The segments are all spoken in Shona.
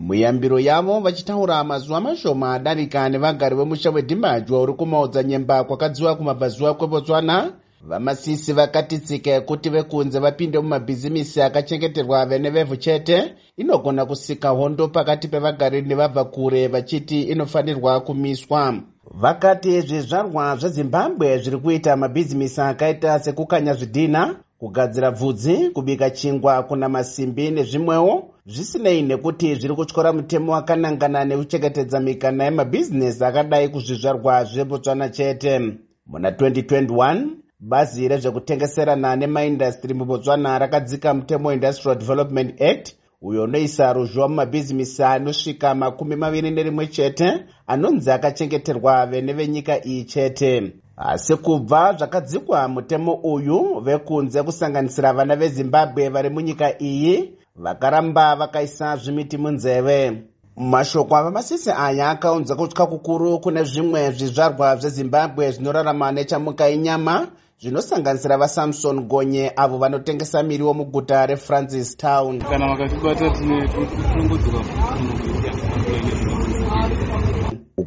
muyambiro yavo vachitaura mazuva mashoma adarika nevagari vemusha wedhimajwa uri kumaudza nyemba kwakadziwa kumabvazuva kwebotswana. Vamasisi vakati tsika yekuti vekunze vapinde mumabhizimisi akachengeterwa vene vevhu chete. Inogona kusika hondo pakati pevagari nevabva kure vachiti inofanirwa kumiswa. Vakati zvizvarwa zvezimbabwe zviri kuita mabhizimisi akaita sekukanya zvidhina kugadzira bvudzi kubika chingwa kuna masimbi nezvimwewo zvisinei nekuti zviri kutyora mutemo wakanangana nekuchengetedza mikana yemabhizinesi akadai kuzvizvarwa zvebotswana chete. Muna 2021 bazi rezvekutengeserana nemaindastry mubotswana rakadzika mutemo industrial development act uyo unoisa ruzhowa mumabhizimisi anosvika makumi maviri nerimwe chete anonzi akachengeterwa vene venyika iyi chete asi kubva zvakadzikwa mutemo uyu vekunze kusanganisira vana vezimbabwe vari munyika iyi vakaramba vakaisa zvimiti munzeve. Mashoko avamasisi aya akaunza kutya kukuru kune zvimwe zvizvarwa zvezimbabwe zvinorarama nechamuka inyama zvinosanganisira vasamson gonye avo vanotengesa miriwo muguta refrancis town. Kana vakatibata tine kufungudzira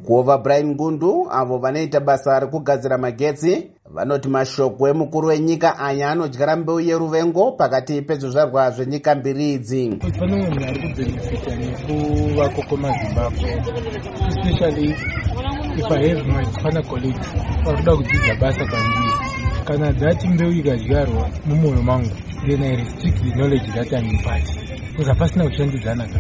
ukuwo vabrian ngundu avo vanoita basa rekugadzira magetsi vanoti mashoko emukuru wenyika aya anodyara mbeu yeruvengo pakati pezvizvarwa zvenyika mbiri idzi. Pane munhu ari kubhenefita nekuvako kwemazimbabwe especially if i have my fana colleagues vari kuda kudzidza basa kwandiri. Kana dhati mbeu ikadyarwa mumwoyo mangu then i restrict the knowledge that im impart bcause hapasina kushandidzana ka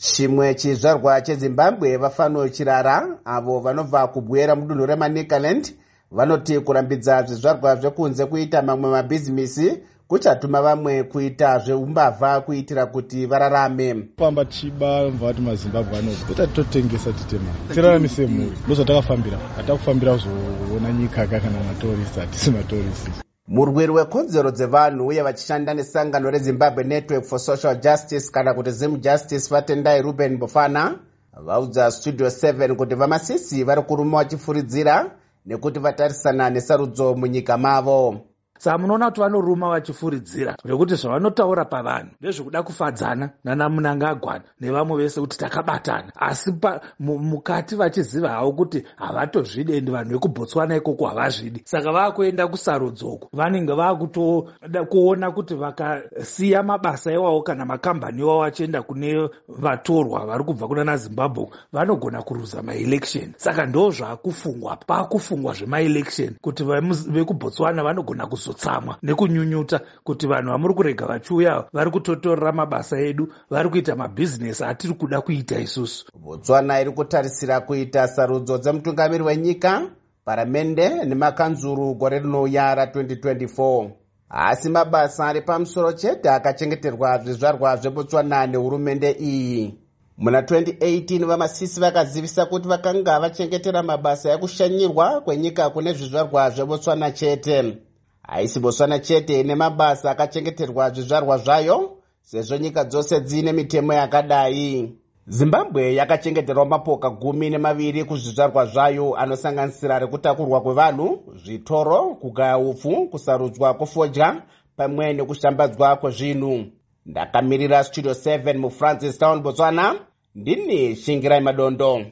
chimwe chizvarwa chezimbabwe vafano chirara avo vanobva kubwera mudunhu remanicaland vanoti kurambidza zvizvarwa zvekunze kuita mamwe mabhizimisi kuchatuma vamwe kuita zveumbavha kuitira kuti vararame. Famba tichiba mva vati mazimbabwe anobva beta tototengesa titema. Tiraramise mhuri ndozvatakafambira hatakufambira kuzoona nyika ka kana matorisi hatisi matorisi murwiri wekodzero dzevanhu uye vachishanda nesangano rezimbabwe network for social justice kana kuti zim justice vatendai ruben bofana vaudza studio 7 kuti vamasisi vari kuruma vachifuridzira nekuti vatarisana nesarudzo munyika mavo saka munoona kuti vanoruma vachifuridzira zvekuti zvavanotaura pavanhu ndezvekuda kufadzana nanamunanga agwana nevamwe vese kuti takabatana. Asi mukati vachiziva havo kuti havatozvidi endi vanhu vekubotswana ikoko havazvidi. Saka vaakuenda kusarudzoko vanenge vaakutoda kuona kuti vakasiya mabasa iwavo kana makambani iwavo achienda kune vatorwa vari kubva kuna nazimbabwe vanogona kuruza maelection. Saka ndo zvaakufungwa paakufungwa zvemaelection kuti vekubotswana vanogona kuzo kuzotsamwa nekunyunyuta kuti vanhu vamuri kurega vachiuya vari kutotorera mabasa edu vari kuita mabhizinesi atiri kuda kuita isusu. Botswana iri kutarisira kuita sarudzo dzemutungamiri wenyika paramende nemakanzuru gore rinouya ra2024 asi mabasa ari pamusoro chete akachengeterwa zvizvarwa zvebotswana nehurumende iyi. Muna 2018 vamasisi vakazivisa kuti vakanga vachengetera mabasa ekushanyirwa kwenyika kune zvizvarwa zvebotswana chete haisi botswana chete ine mabasa akachengeterwa zvizvarwa zvayo sezvo nyika dzose dziine mitemo yakadai. Zimbabwe yakachengeterwa mapoka gumi nemaviri kuzvizvarwa zvayo anosanganisira rekutakurwa kwevanhu zvitoro kugaya upfu kusarudzwa kwefodya pamwe nekushambadzwa kwezvinhu. Ndakamirira studio 7 mufrancis town botswana. Ndini shingirai madondo